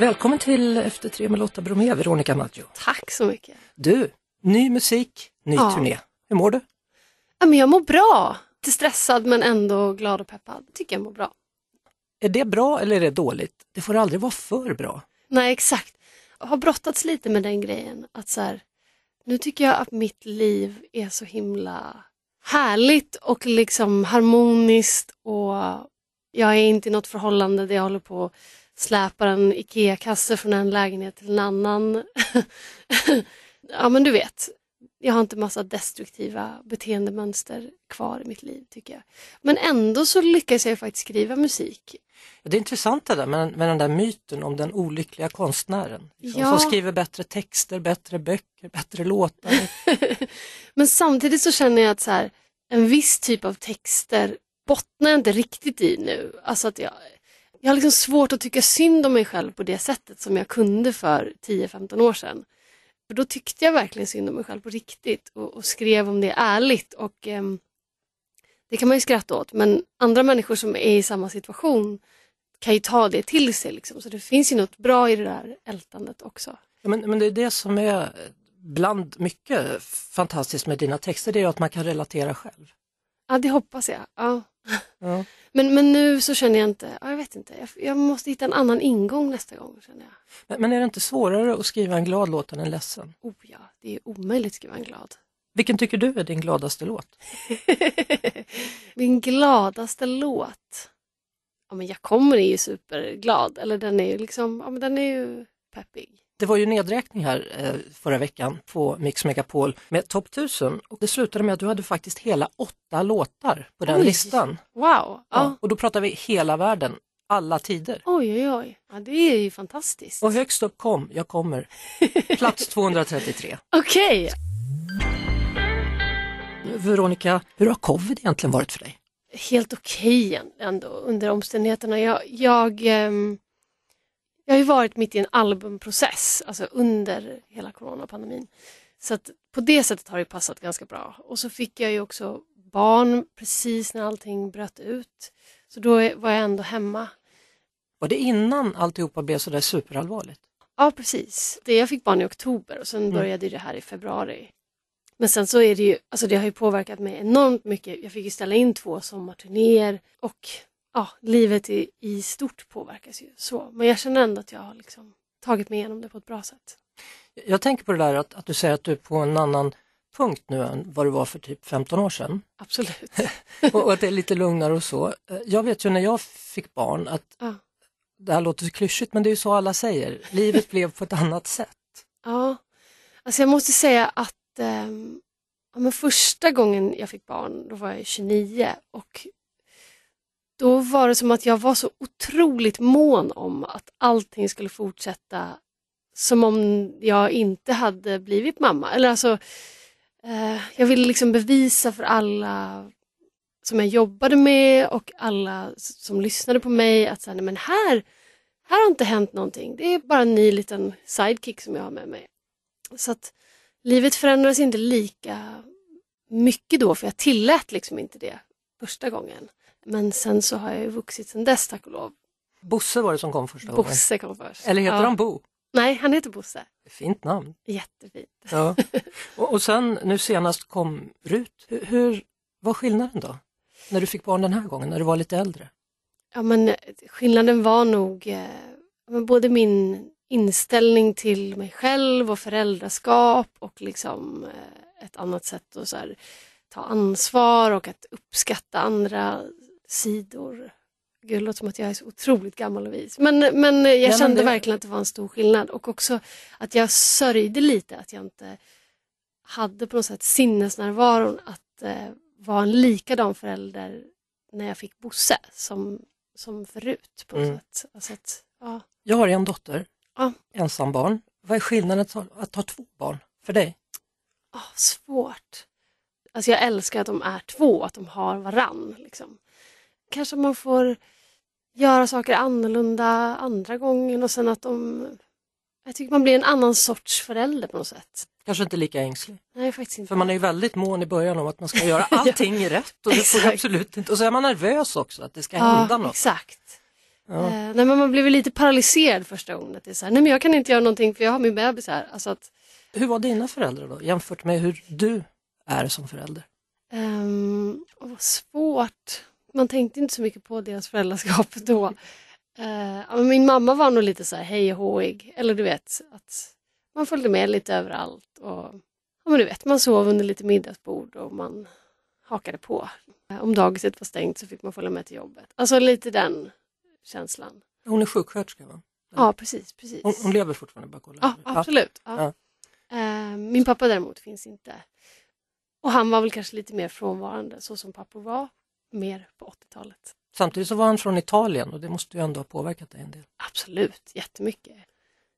Välkommen till Efter tre med Lotta Bromé, Veronica Maggio. Tack så mycket. Du, ny musik, ny Ja. turné. Hur mår du? Ja, men jag mår bra. Lite stressad men ändå glad och peppad. Tycker jag mår bra. Är det bra eller är det dåligt? Det får aldrig vara för bra. Nej exakt. Jag har brottats lite med den grejen. Att så här, nu tycker jag att mitt liv är så himla härligt och liksom harmoniskt och jag är inte i något förhållande där jag håller på att släpa en IKEA-kasse från en lägenhet till en annan. ja men du vet, jag har inte massa destruktiva beteendemönster kvar i mitt liv tycker jag. Men ändå så lyckas jag faktiskt skriva musik. Det är intressant det där med, med den där myten om den olyckliga konstnären. Liksom, Ja. Som skriver bättre texter, bättre böcker, bättre låtar. Men samtidigt så känner jag att så här, en viss typ av texter bottnar jag inte riktigt i nu. Alltså att jag, jag har liksom svårt att tycka synd om mig själv på det sättet som jag kunde för 10-15 år sedan. För då tyckte jag verkligen synd om mig själv på riktigt och, och skrev om det ärligt. Och eh, Det kan man ju skratta åt men andra människor som är i samma situation kan ju ta det till sig. Liksom. Så det finns ju något bra i det där ältandet också. Ja, men, men det är det som är bland mycket fantastiskt med dina texter, det är ju att man kan relatera själv. Ja, det hoppas jag. Ja. Ja. Men, men nu så känner jag inte, ja, jag vet inte, jag, jag måste hitta en annan ingång nästa gång känner jag. Men, men är det inte svårare att skriva en glad låt än en ledsen? Oh ja, det är omöjligt att skriva en glad. Vilken tycker du är din gladaste låt? Min gladaste låt? Ja men jag kommer är ju superglad, eller den är ju liksom, ja men den är ju peppig. Det var ju nedräkning här eh, förra veckan på Mix Megapol med topp 1000 och det slutade med att du hade faktiskt hela åtta låtar på den Oj. listan. Wow! Ja. Ja. Och då pratar vi hela världen, alla tider. Oj oj oj, ja, det är ju fantastiskt. Och högst upp kom, jag kommer, plats 233. Okej, Veronica, hur har covid egentligen varit för dig? helt okej ändå under omständigheterna. Jag, jag, ehm, jag har ju varit mitt i en albumprocess, alltså under hela coronapandemin. Så att på det sättet har det passat ganska bra. Och så fick jag ju också barn precis när allting bröt ut. Så då var jag ändå hemma. Var det innan alltihopa blev sådär superallvarligt? Ja precis. Det, jag fick barn i oktober och sen började det här i februari. Men sen så är det ju, alltså det har ju påverkat mig enormt mycket. Jag fick ju ställa in två sommarturnéer och ja, livet i, i stort påverkas ju så. Men jag känner ändå att jag har liksom tagit mig igenom det på ett bra sätt. Jag tänker på det där att, att du säger att du är på en annan punkt nu än vad du var för typ 15 år sedan. Absolut. och, och att det är lite lugnare och så. Eh, Jag vet ju när jag fick barn att Ja. det här låter så klyschigt men det är ju så alla säger, livet blev på ett annat sätt. Ja, alltså jag måste säga att ehm, ja, men första gången jag fick barn, då var jag 29 och var det som att jag var så otroligt mån om att allting skulle fortsätta som om jag inte hade blivit mamma. Eller alltså, eh, jag ville liksom bevisa för alla som jag jobbade med och alla som lyssnade på mig att så här, nej, men här, här har inte hänt någonting. Det är bara en ny liten sidekick som jag har med mig. Så att livet förändrades inte lika mycket då för jag tillät liksom inte det första gången. Men sen så har jag ju vuxit sen dess tack och lov. Bosse var det som kom första gången. Bosse kom först. Eller heter ja. han Bo? Nej, han heter Bosse. Fint namn. Jättefint. Ja. och, och sen nu senast kom Rut. Hur, hur var skillnaden då? När du fick barn den här gången, när du var lite äldre? Ja, men eh, skillnaden var nog eh, både min inställning till mig själv och föräldraskap och liksom eh, ett annat sätt att så här, ta ansvar och att uppskatta andra sidor. Gud, det låter som att jag är så otroligt gammal och vis. Men, men jag men kände det- verkligen att det var en stor skillnad och också att jag sörjde lite att jag inte hade på något sätt sinnesnärvaron att eh, vara en likadan förälder när jag fick Bosse som, som förut på något Mm. sätt. Alltså att, ja. Jag har en dotter Ja. Ensambarn. Vad är skillnaden att ha, att ha två barn för dig? Ah, svårt. Alltså jag älskar att de är två, att de har varann. Liksom. Kanske man får göra saker annorlunda andra gången och sen att de... Jag tycker man blir en annan sorts förälder på något sätt. Kanske inte lika ängslig. Nej, faktiskt inte. För man är ju väldigt mån i början om att man ska göra allting rätt och det får absolut inte. Och så är man nervös också att det ska ja, hända något. Exakt. Ja. Eh, nej, men man blev lite paralyserad första gången. Att det är så här, nej men jag kan inte göra någonting för jag har min bebis här. Alltså att, Hur var dina föräldrar då jämfört med hur du är som förälder? Um, vad svårt. Man tänkte inte så mycket på deras föräldraskap då. Men min mamma var nog lite så här hej håig. Eller du vet, att man följde med lite överallt. Och, ja, men du vet, man sov under lite middagsbord och man hakade på. Eh, Om dagiset var stängt så fick man följa med till jobbet. Alltså lite den känslan. Hon är sjuksköterska va? Ja, precis. precis. Hon, hon lever fortfarande bara kolla. Ja, absolut. Ja. Ja. Eh, min pappa däremot finns inte. Och han var väl kanske lite mer frånvarande så som pappor var mer på 80-talet. Samtidigt så var han från Italien och det måste ju ändå ha påverkat dig en del. Absolut, jättemycket.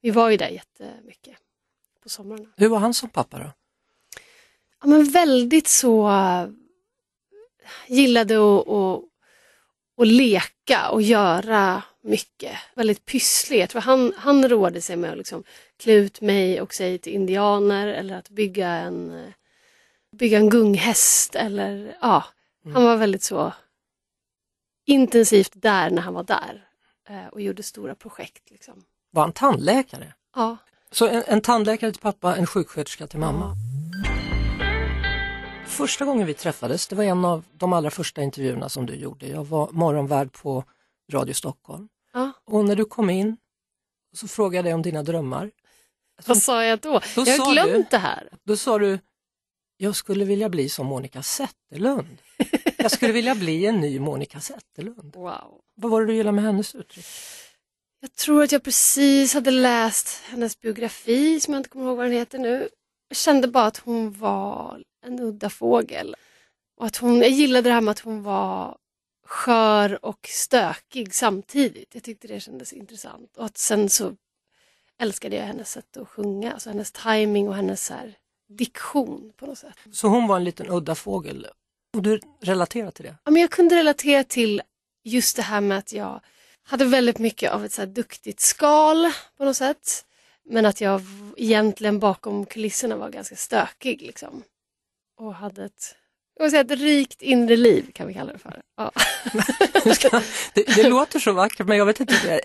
Vi var ju där jättemycket på somrarna. Hur var han som pappa då? Ja, men väldigt så gillade att, att, att leka och göra mycket. Väldigt pysslig. Jag tror han, han roade sig med att liksom klä ut mig och säga till indianer eller att bygga en, bygga en gunghäst. Eller, ja, Han var väldigt så intensivt där när han var där eh, och gjorde stora projekt. Liksom. Var han tandläkare? Ja. Så en, en tandläkare till pappa, en sjuksköterska till mamma. Första gången vi träffades, det var en av de allra första intervjuerna som du gjorde. Jag var morgonvärd på Radio Stockholm. Ja. Och när du kom in så frågade jag om dina drömmar. Vad sa jag då? Jag har glömt du- det här. Då sa du, jag skulle vilja bli som Monica Zetterlund. Jag skulle vilja bli en ny Monica Zetterlund. Wow. Vad var det du gillade med hennes uttryck? Jag tror att jag precis hade läst hennes biografi som jag inte kommer ihåg vad den heter nu. Jag kände bara att hon var en udda fågel. Och att hon, jag gillade det här med att hon var skör och stökig samtidigt. Jag tyckte det kändes intressant. Och att sen så älskade jag hennes sätt att sjunga, alltså hennes timing och hennes så här diktion på något sätt. Så hon var en liten udda fågel och du relaterar till det? Ja, men jag kunde relatera till just det här med att jag hade väldigt mycket av ett så duktigt skal på något sätt. Men att jag egentligen bakom kulisserna var ganska stökig. Liksom. Och hade ett, jag säga ett rikt inre liv kan vi kalla det för. Ja. det, det låter så vackert men jag vet inte.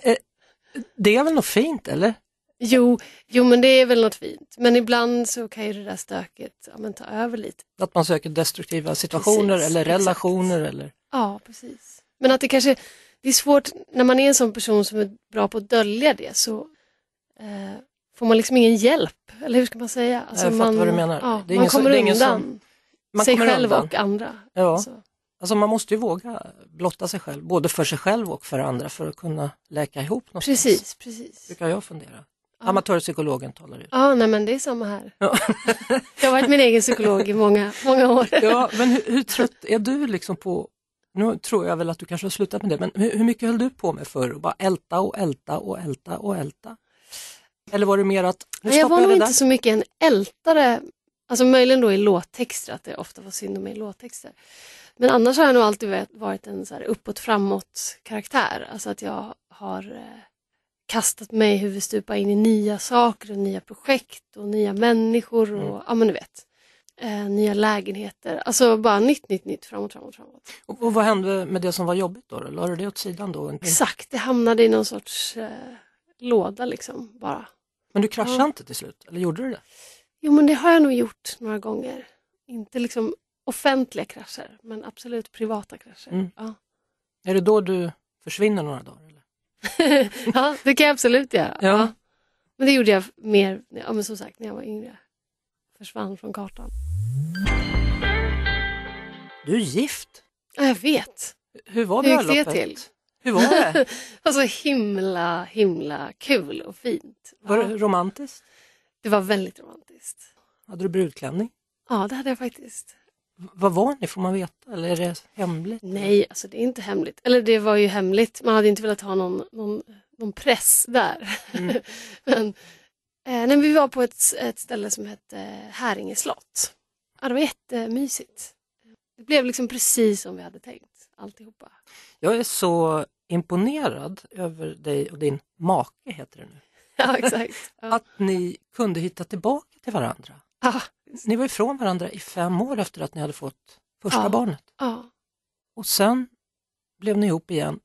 Det är väl något fint eller? Jo, jo, men det är väl något fint. Men ibland så kan ju det där stöket ja, men ta över lite. Att man söker destruktiva situationer Precis, eller exakt. relationer eller Ja, precis. Men att det kanske det är svårt när man är en sån person som är bra på att dölja det så eh, får man liksom ingen hjälp. Eller hur ska man säga? Alltså Jag fattar vad du menar. Ja, man som- kommer ingen undan som- man sig kommer själv undan. och andra. Ja. Så. Alltså man måste ju våga blotta sig själv, både för sig själv och för andra för att kunna läka ihop någonstans. Precis, precis. Brukar jag fundera. Amatörpsykologen talar ju. Ja, nej men det är samma här. Ja. jag har varit min egen psykolog i många, många år. Ja, men hur, hur trött är du liksom på, nu tror jag väl att du kanske har slutat med det, men hur, hur mycket höll du på med förr? Bara älta och älta och älta och älta? Eller var det mer att, nu jag var jag nog inte så mycket en ältare, alltså möjligen då i låttexter, att det ofta var synd om mig i låttexter. Men annars har jag nog alltid varit- varit en så här uppåt framåt karaktär, alltså att jag har eh, kastat mig huvudstupa in i nya saker och nya projekt och nya människor och Mm. ja men du vet, eh, nya lägenheter, alltså bara nytt, nytt, nytt, framåt, framåt, framåt. Och, och vad hände med det som var jobbigt då? La du det åt sidan då? Exakt, det hamnade i någon sorts eh, låda liksom bara. Men du kraschade Ja. inte till slut, eller gjorde du det? Jo men det har jag nog gjort några gånger. Inte liksom offentliga krascher men absolut privata krascher. Mm. Ja. Är det då du försvinner några dagar? Eller? ja, det kan jag absolut göra. Ja. Ja. Men det gjorde jag mer, ja, men som sagt, när jag var yngre. Försvann från kartan. Du är gift. Ja, jag vet. Hur var Hur gick det bröllopet? till? Hur var det? Det var så himla, himla kul och fint. Var det romantiskt? det var väldigt romantiskt. Hade du brudklänning? Ja, det hade jag faktiskt. Vad var ni, får man veta eller är det hemligt? Nej, alltså det är inte hemligt. Eller det var ju hemligt, man hade inte velat ha någon, någon, någon press där. Mm. Men eh, när vi var på ett, ett ställe som hette Häringe slott. Ja, det var jättemysigt. Det blev liksom precis som vi hade tänkt, alltihopa. Jag är så imponerad över dig och din make, heter det nu. Ja, exakt. Ja. Att ni kunde hitta tillbaka till varandra. Ja, Ni var ifrån varandra i fem år efter att ni hade fått första Ja. barnet. ja, Och sen blev ni ihop igen,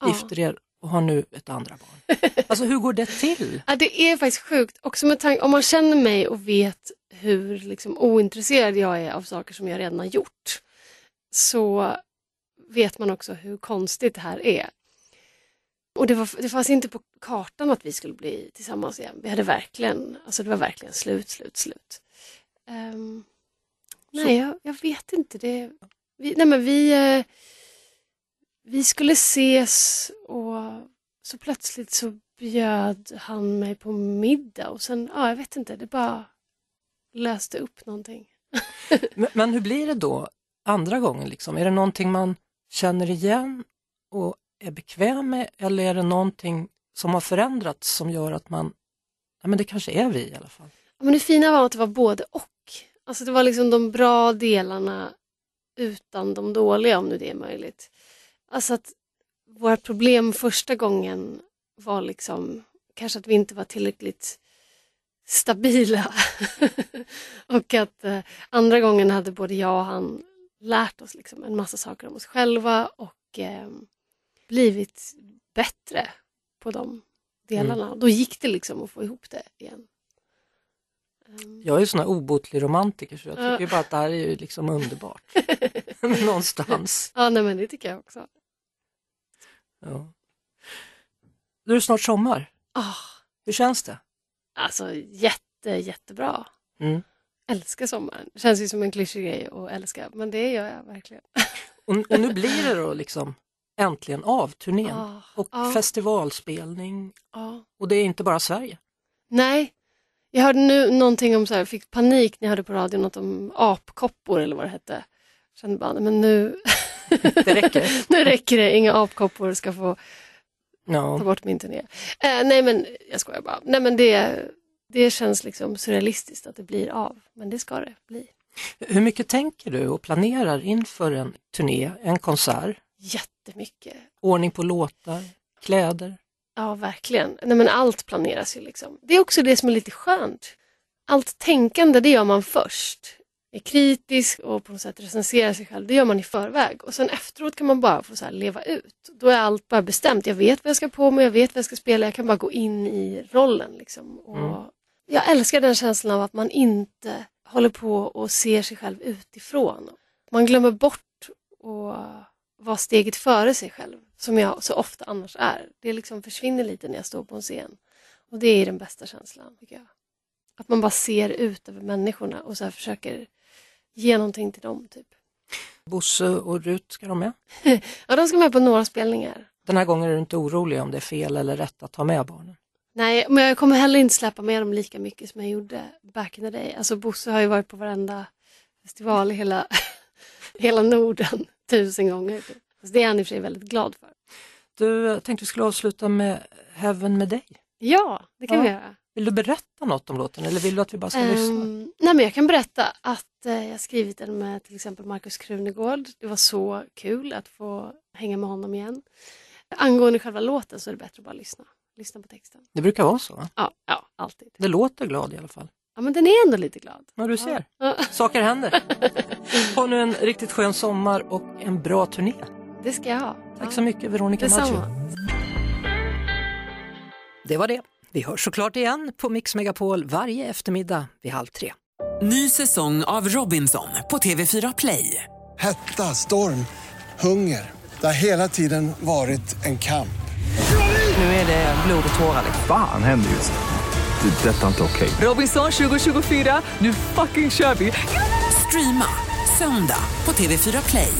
ja. gifter er och har nu ett andra barn. Alltså hur går det till? Ja, det är faktiskt sjukt. Också med tanke, om man känner mig och vet hur liksom, ointresserad jag är av saker som jag redan har gjort så vet man också hur konstigt det här är. Och det, var, det fanns inte på kartan att vi skulle bli tillsammans igen. Vi hade verkligen, alltså det var verkligen slut, slut, slut. Ehm, nej, jag, jag vet inte. Det, vi, nej men vi, eh, vi skulle ses och så plötsligt så bjöd han mig på middag och sen, ja jag vet inte, det bara löste upp någonting. Men, men hur blir det då andra gången? Liksom? Är det någonting man känner igen och är bekväm med eller är det någonting som har förändrats som gör att man, ja men det kanske är vi i alla fall. Ja, Men det fina var att det var både och. Alltså det var liksom de bra delarna utan de dåliga om nu det är möjligt. Alltså att våra problem första gången var liksom kanske att vi inte var tillräckligt stabila. och att eh, andra gången hade både jag och han lärt oss liksom en massa saker om oss själva och eh, blivit bättre på de delarna. Då gick det liksom att få ihop det igen. Ehm, Jag är ju sån här obotlig romantiker så jag tycker ju bara att det här är ju liksom underbart. Någonstans. Ja, nej, men det tycker jag också. Ja. Nu är det snart sommar. Ah, Hur känns det? alltså jätte, jättebra. Mm. Älskar sommaren. Känns ju som en klyschig grej att älska, men det gör jag verkligen. Och, och nu blir det då liksom äntligen av turnén Ah, och ah, festivalspelning och det är inte bara Sverige. Nej, jag hörde nu någonting om så här, jag fick panik när jag hörde på radion något om apkoppor eller vad det hette. Kände bara, men nu, Det räcker. nu räcker det, inga apkoppor ska få ta Ja. bort min turné. Eh, nej men jag skojar bara. Nej men det, det känns liksom surrealistiskt att det blir av, men det ska det bli. Hur mycket tänker du och planerar inför en turné, en konsert? Jättemycket. Ordning på låtar, kläder? Ja, verkligen. Nej, men allt planeras ju liksom. Det är också det som är lite skönt. Allt tänkande, det gör man först. Är kritisk och på något sätt recenserar sig själv, det gör man i förväg. Och sen efteråt kan man bara få så leva ut. Då är allt bara bestämt. Jag vet vad jag ska på mig, jag vet vad jag ska spela, jag kan bara gå in i rollen. Liksom. Och Mm. Jag älskar den känslan av att man inte håller på och ser sig själv utifrån. Man glömmer bort att vara steget före sig själv, som jag så ofta annars är. Det liksom försvinner lite när jag står på en scen. Och det är den bästa känslan, tycker jag. Att man bara ser ut över människorna och så försöker ge någonting till dem. Typ. Bosse och Rut, ska de med? Ja, de ska med på några spelningar. Den här gången är du inte orolig om det är fel eller rätt att ta med barnen? Nej, men jag kommer heller inte släppa med dem lika mycket som jag gjorde back in the day. Alltså Bosse har ju varit på varenda festival i hela, hela Norden tusen gånger. Typ. Så det är han i och för sig väldigt glad för. Du, jag tänkte vi skulle avsluta med Heaven med dig. Ja, det kan Ja. vi göra. Vill du berätta något om låten eller vill du att vi bara ska lyssna? Ehm, nej men jag kan berätta att eh, jag skrivit den med till exempel Markus Krunegård. Det var så kul att få hänga med honom igen. Angående själva låten så är det bättre att bara lyssna. Lyssna på texten. Det brukar vara så. va? Ja, ja alltid. Det låter glad i alla fall. Ja men den är ändå lite glad. Ja, du ser. Ja, Saker händer. Ha nu en riktigt skön sommar och en bra turné. Det ska jag ha. Tack så mycket Veronica Maggio. Det var det. Vi hörs såklart igen på Mix Megapol varje eftermiddag vid halv tre. Ny säsong av Robinson på TV4 Play. Hetta, storm, hunger. Det har hela tiden varit en kamp. Nu är det blod och tårar. Fan händer just det. Det är detta inte okej. Robinson 2024, nu fucking kör vi! Streama söndag på TV4 Play.